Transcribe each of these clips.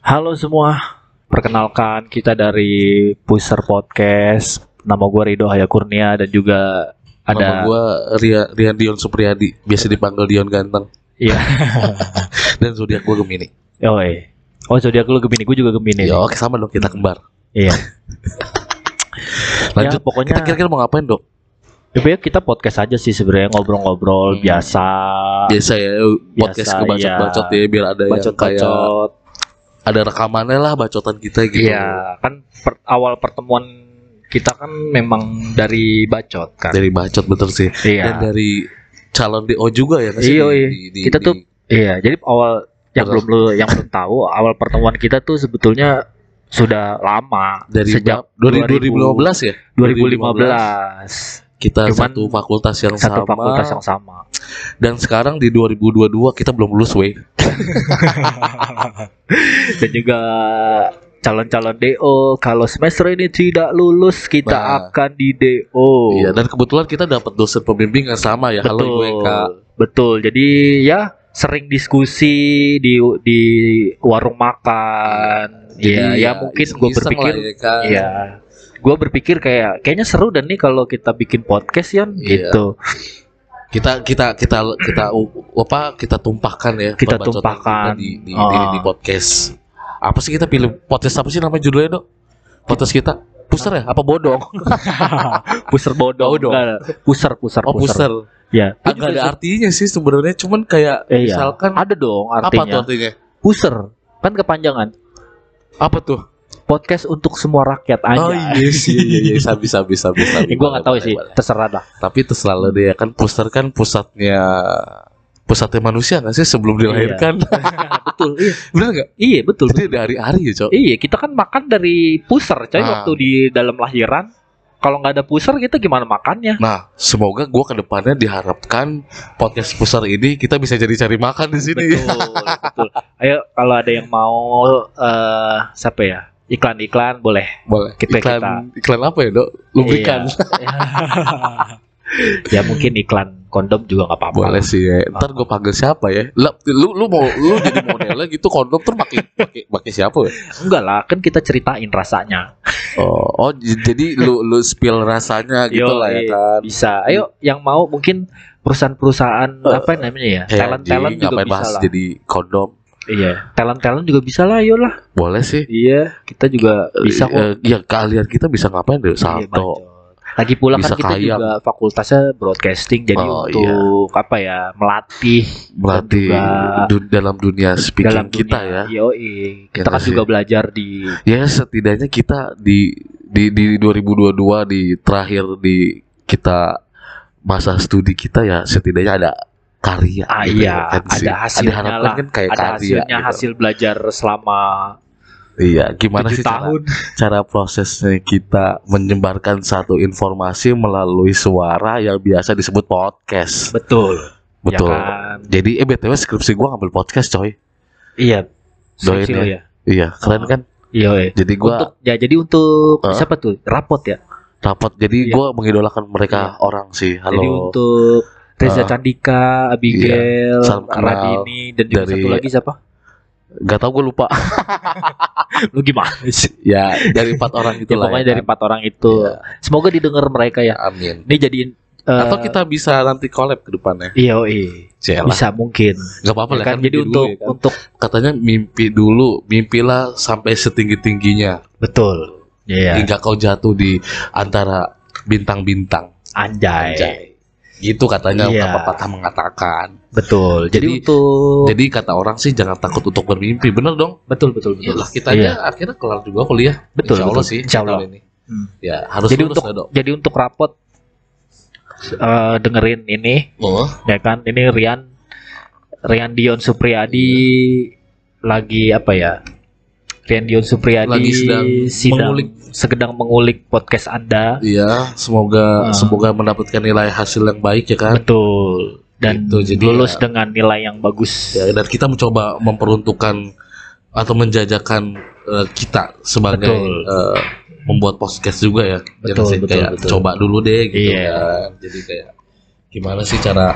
Halo semua, perkenalkan kita dari Puser Podcast. Nama gue Rido Hayakurnia dan juga Nama ada gua Ria, Rian Dion Supriyadi, biasa dipanggil Dion Ganteng. iya. Dan zodiak gua Gemini. Oi. Oh, zodiak lu Gemini, gue juga Gemini. Ya oke sama dong kita kembar. Iya. Lanjut Ya, pokoknya Kita kira-kira mau ngapain dok? Ya, kita podcast aja sih sebenarnya ngobrol-ngobrol Hmm. biasa. Biasa ya podcast Biasa, kebacot-bacot ya biar ada yang kayak ada rekamannya lah bacotan kita gitu. Iya, kan per- awal pertemuan kita kan memang dari bacot kan. Dari bacot betul sih. Dan Iya. dari calon DO juga ya sih? Iya, Di- iya. di- di- Kita tuh di- Iya, jadi awal yang belum lu yang belum tahu awal pertemuan kita tuh sebetulnya sudah lama dari sejak sejak 2015 ya? 2015 Kita Cuman satu fakultas yang satu sama. fakultas yang sama. Dan sekarang di 2022 kita belum lulus weh. Dan juga calon-calon DO kalau semester ini tidak lulus kita Nah. akan di DO. Iya, dan kebetulan kita dapat dosen pembimbing yang sama ya. Halo Ibu Eka. Betul. Jadi ya sering diskusi di di warung makan. Jadi Iya, ya, mungkin gue berpikir ya kan. Iya. Gue berpikir kayak kayaknya seru dan nih kalau kita bikin podcast ya gitu. Kita kita kita kita apa kita tumpahkan ya Kita tumpahkan. kita di di, Ah. di, di podcast. Apa sih kita pilih podcast apa sih namanya judulnya, Dok? Podcast kita Puser ya? Apa bodong? Puser bodong. Bodong. Enggak, Puser, puser, Oh, puser. Ya. Agak ada artinya sih sebenarnya, cuman kayak Eh, iya. misalkan ada dong apa tuh artinya. artinya? Puser. Kan kepanjangan. Apa tuh? Podcast untuk semua rakyat aja. Oh iya sih, iya iya bisa bisa. Eh, gue nggak tahu sih, terserah lah. Tapi itu selalu dia kan pusat kan pusatnya pusatnya manusia nggak sih sebelum dilahirkan? betul, iya, Bener nggak? iya betul. Jadi dari hari ya, Cok. Iya, kita kan makan dari puser, coy, Ah. waktu di dalam lahiran. Kalau nggak ada puser, kita gimana makannya? Nah, semoga gua ke depannya diharapkan podcast pusar ini kita bisa jadi cari makan di sini. Betul, betul. Ayo, kalau ada yang mau eh siapa ya? Iklan-iklan boleh. Boleh. Kita- iklan iklan apa ya, Dok? Lubrikan. Iya. ya mungkin iklan kondom juga nggak apa-apa. Boleh sih ya. Ntar gue panggil siapa ya? Lu lu mau lu jadi modelnya gitu kondom tuh pakai pakai pakai siapa ya? Enggak lah, kan kita ceritain rasanya. Oh, oh jadi lu lu spill rasanya gitu Yo, lah ya eh, kan. Bisa. Ayo, yang mau mungkin perusahaan-perusahaan apa namanya ya? Eh, Talent-talent anjing, juga bisa bahas lah. jadi kondom? Iya, talent-talent juga bisa lah, lah. Boleh sih. Iya, kita juga bisa kok. Eh, ya kalian kita bisa ngapain deh? Iya, Salto. bacot. Lagi pula Bisa kan kita kayang. juga fakultasnya broadcasting jadi Oh, untuk apa ya melatih Berarti juga du- dalam dunia speaking dalam kita dunia. ya. Yoi. Kita Ya kan sih. juga belajar di Ya setidaknya kita di di di 2022 di terakhir di kita masa studi kita ya setidaknya ada karya ah, gitu iya, ya kan sih. ada hasilnya harapan lah. kan kayak ada karya hasilnya gitu. hasil belajar selama Iya, gimana sih cara, tahun. cara prosesnya kita menyebarkan satu informasi melalui suara yang biasa disebut podcast. Betul. Betul. Ya kan? Jadi eh BTW skripsi gua ngambil podcast, coy. Iya. Doain ya. ya. Iya, keren Oh. kan? Iya, iya. Jadi gua Untuk ya jadi untuk Hah? siapa tuh? Rapot ya. rapat. Jadi Iya. gua mengidolakan mereka orang sih. Jadi Halo. untuk Reza Ah. Candika, Abigail, Salam kenal Radini dan juga dari- satu lagi siapa? Gak tau gue lupa. Lu gimana sih? ya dari empat orang itu Ya, lah. pokoknya ya dari kan? empat orang itu. Iya. Semoga didengar mereka ya. Amin. Ini jadiin eh, Atau kita bisa nanti collab ke depannya. Iya, iya. Cialah. Bisa mungkin. Gak apa-apa Ya lah kan? kan. Jadi untuk ya kan. untuk katanya mimpi dulu, mimpilah sampai setinggi tingginya betul. Iya. hingga kau jatuh di antara bintang-bintang. Anjay. Gitu katanya Iya. pepatah mengatakan. Betul. Jadi, Jadi- untuk Jadi kata orang sih jangan takut untuk bermimpi, bener dong? betul betul betul. Iyalah kita Iya. aja akhirnya kelar juga kuliah. Betul, Insya Allah betul. sih. Insya Allah. Ini. Hmm. Ya harus Jadi lulus untuk dok. jadi untuk rapot eh, dengerin ini Oh, ya kan ini Rian Rian Dion Supriyadi lagi apa ya Rian Dion Supriyadi Lagi sedang mengulik. sedang mengulik podcast Anda iya. Semoga Ah. semoga mendapatkan nilai hasil yang baik ya kan. betul dan Gitu, jadi lulus ya- dengan nilai yang bagus Ya, dan kita mencoba memperuntukkan atau menjajakan eh, kita sebagai Betul. eh, membuat podcast juga ya. Betul, Jangan sih betul, kayak betul. coba dulu deh gitu Iya. kan. Jadi kayak gimana sih cara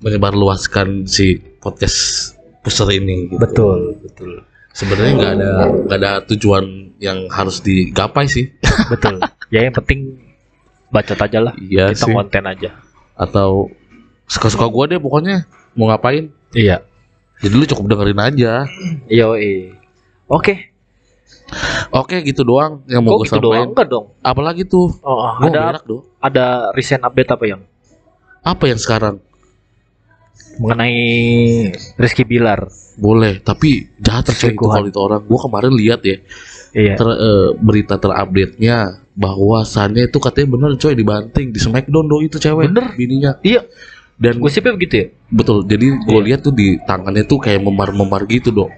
menyebarluaskan si podcast puser ini. gitu. Betul, betul. Sebenarnya nggak ada nggak ada tujuan yang harus digapai sih. Betul. ya yang penting bacot aja lah. Iya Kita sih. konten aja. Atau suka-suka gua deh pokoknya mau ngapain. Iya. Jadi lu cukup dengerin aja. Iya. Oke. Oke gitu doang yang mau Kok gue gitu doang sampaikan. enggak dong? Apalagi tuh? Oh, ada berak dong. ada recent update apa yang Apa yang sekarang? Mengenai Rizky Bilar? Boleh, tapi jahat sih itu kalau itu orang. Gua kemarin lihat ya Iya. ter, eh, berita terupdate-nya bahwasannya itu katanya bener coy dibanting di Smackdown do itu cewek. Bener. Bininya. Iya. Dan Gosipnya begitu ya? betul. Jadi gue Iya. lihat tuh di tangannya tuh kayak memar-memar gitu dong.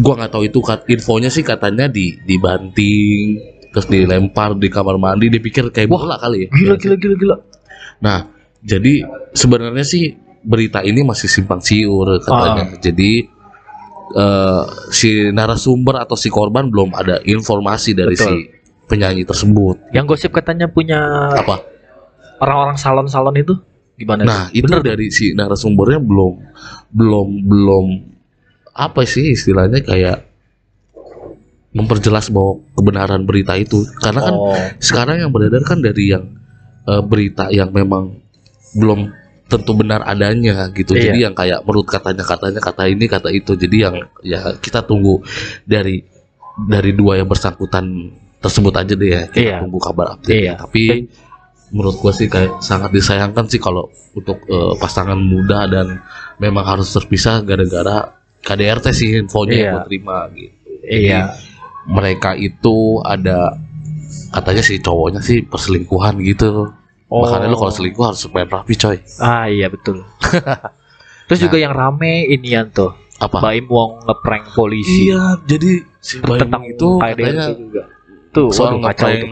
Gua nggak tahu itu kat, infonya sih katanya di dibanting terus dilempar di kamar mandi dipikir kayak Wah, bola kali ya. Gila, gila, gila, gila. Nah, jadi sebenarnya sih berita ini masih simpang siur katanya. Jadi eh, si narasumber atau si korban belum ada informasi dari Betul. si penyanyi tersebut. Yang gosip katanya punya Apa? orang-orang salon-salon itu gimana? Nah, itu dari si narasumbernya belum belum belum apa sih istilahnya kayak memperjelas bahwa kebenaran berita itu. Karena kan oh, sekarang yang beredar kan dari yang eh, berita yang memang belum tentu benar adanya gitu. Iya. Jadi yang kayak menurut katanya katanya kata ini kata itu. Jadi yang ya kita tunggu dari dari dua yang bersangkutan tersebut aja deh ya. Kita Iya. tunggu kabar update. Iya. Tapi menurut gua sih kayak sangat disayangkan sih kalau untuk eh, pasangan muda dan memang harus terpisah gara-gara KDRT sih infonya yang Iya. gua terima gitu. iya. Mereka itu ada katanya si cowoknya sih perselingkuhan gitu. Oh. Makanya lu kalau selingkuh harus main rapi coy. Ah iya betul. Terus juga yang rame inian tuh, Apa? Baim Wong ngeprank polisi Iya, jadi si Baim tentang itu katanya juga. Tuh, soal waduh, ngeprank tuh.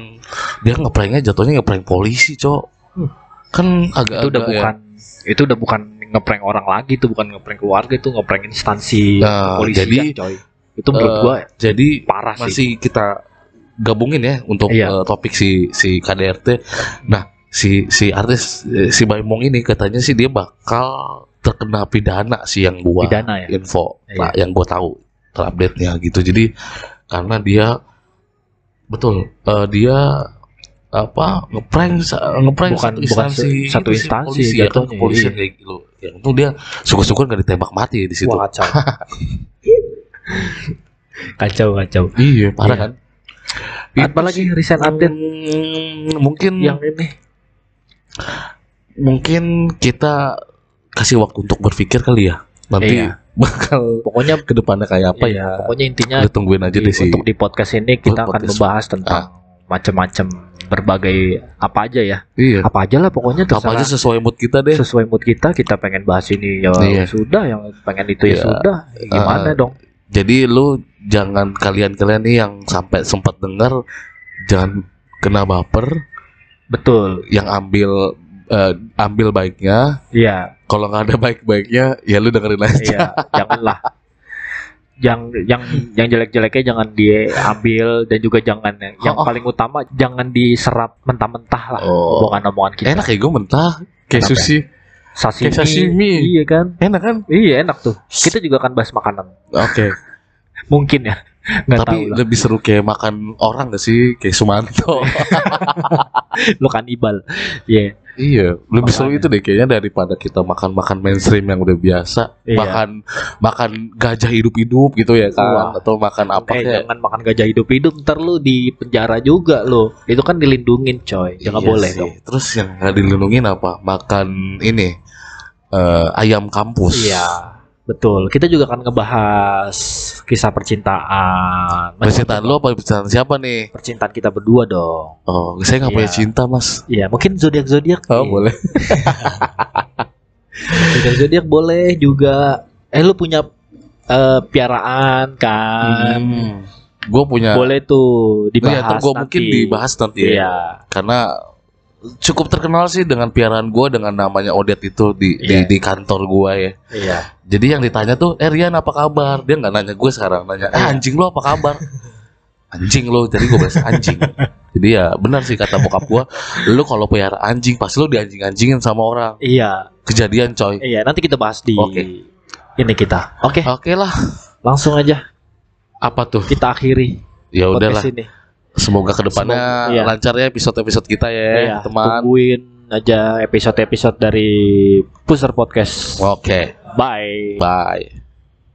dia ngepranknya jatuhnya ngeprank polisi, Cok. Hmm. Kan agak Itu udah bukan itu udah bukan ngeprank orang lagi tuh, bukan ngeprank keluarga itu ngeprank instansi Nah, polisi jadi, coy. Itu menurut Eh, gua jadi parah sih. masih kita gabungin ya untuk Iya. eh, topik si si KDRT. Nah, si si artis eh, si Baimong ini katanya sih dia bakal terkena pidana sih yang gua Pidana ya? info Iya. lah, yang gua tahu terupdate-nya gitu. Jadi karena dia betul eh, dia apa ngeprank ngeprank Bukan- satu instansi se- satu instansi polisi ya kan jatuhnya, kepolisian iya. kayak gitu yang itu dia syukur-syukur nggak ditembak mati di situ Wah, kacau. kacau, kacau. iya parah Iya. kan Apa Itu lagi sih, recent update hmm, mungkin yang ini? Mungkin kita kasih waktu untuk berpikir kali ya. Nanti Iya. bakal Pokoknya ke depannya kayak apa iya, ya? Pokoknya intinya kita tungguin aja di- deh sih. untuk di podcast ini kita akan Podcast. membahas tentang macam-macam berbagai apa aja ya. iya. Apa aja lah pokoknya apa terserah. aja sesuai mood kita deh. Sesuai mood kita kita pengen bahas ini ya Iya. sudah yang pengen itu ya Iya. sudah. Gimana Uh, dong? Jadi lu jangan kalian-kalian nih yang sampai sempat dengar jangan kena baper betul. Yang ambil eh, ambil baiknya. Iya. Kalau nggak ada baik-baiknya ya lu dengerin aja. Iya janganlah. Yang yang yang jelek-jeleknya jangan diambil dan juga jangan yang Oh, oh. paling utama jangan diserap mentah-mentah lah Oh. omongan-omongan kita. Enak ya gue mentah. Kayak Kenapa? sushi. Sashimi, Kayak sashimi. iya kan? Enak kan? Iya enak tuh. Kita juga akan bahas makanan. Oke. Mungkin ya nggak tapi tahu lah. lebih seru kayak makan orang gak sih? Kayak Sumanto. Lo kanibal iya. Iya lebih seru Makanya. itu deh kayaknya daripada kita makan makan mainstream yang udah biasa Iya. makan makan gajah hidup-hidup gitu ya kan Wah. atau makan apa eh kayak jangan makan gajah hidup-hidup ntar lu di penjara juga lo itu kan dilindungin coy. Jangan Iya boleh sih. dong. Terus yang nggak dilindungin apa? Makan ini eh, ayam kampus. Iya betul. Kita juga akan ngebahas kisah percintaan. Percintaan lo apa? Percintaan siapa nih? Percintaan kita berdua dong. Oh saya nggak punya Iya. cinta mas. Iya mungkin zodiak zodiak oh boleh. Zodiak zodiak boleh juga. Eh lu punya eh, piaraan kan? Gue punya boleh tuh dibahas Iya, gue mungkin dibahas nanti ya. iya. Karena cukup terkenal sih dengan piaraan gue dengan namanya Odet itu di Iya. di, di kantor gue ya. iya Jadi yang ditanya tuh, eh Rian apa kabar? Dia nggak nanya gue sekarang, nanya, eh Iya. anjing lo apa kabar? anjing lo, jadi gue bahas anjing. jadi ya benar sih kata bokap gue, lu kalau piara anjing pasti lo dianjing-anjingin sama orang. iya Kejadian coy. iya nanti kita bahas di Oke. ini kita. Oke, Oke lah. langsung aja Apa tuh? kita akhiri Ya udahlah. podcast ini. Semoga ke depannya Semoga- iya. lancar ya episode-episode kita ya, Iya, teman. Tungguin aja episode-episode dari Puser Podcast. Oke. Bye. Bye.